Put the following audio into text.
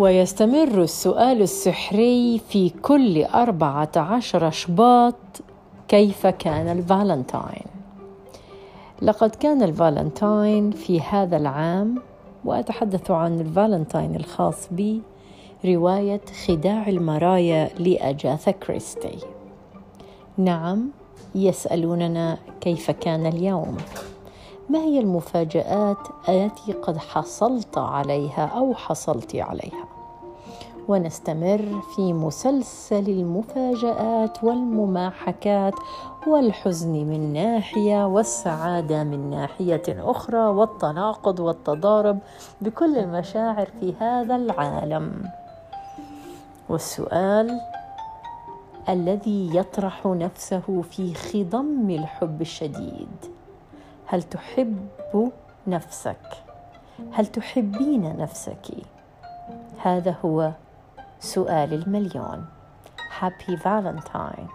ويستمر السؤال السحري في كل أربعة عشر شباط كيف كان الفالنتاين؟ لقد كان الفالنتاين في هذا العام وأتحدث عن الفالنتاين الخاص بي رواية خداع المرايا لأجاثا كريستي. نعم يسألوننا كيف كان اليوم. ما هي المفاجآت التي قد حصلت عليها أو حصلت عليها؟ ونستمر في مسلسل المفاجآت والمماحكات والحزن من ناحية والسعادة من ناحية أخرى والتناقض والتضارب بكل المشاعر في هذا العالم. والسؤال الذي يطرح نفسه في خضم الحب الشديد هل تحب نفسك؟ هل تحبين نفسك؟ هذا هو سؤال المليون Happy Valentine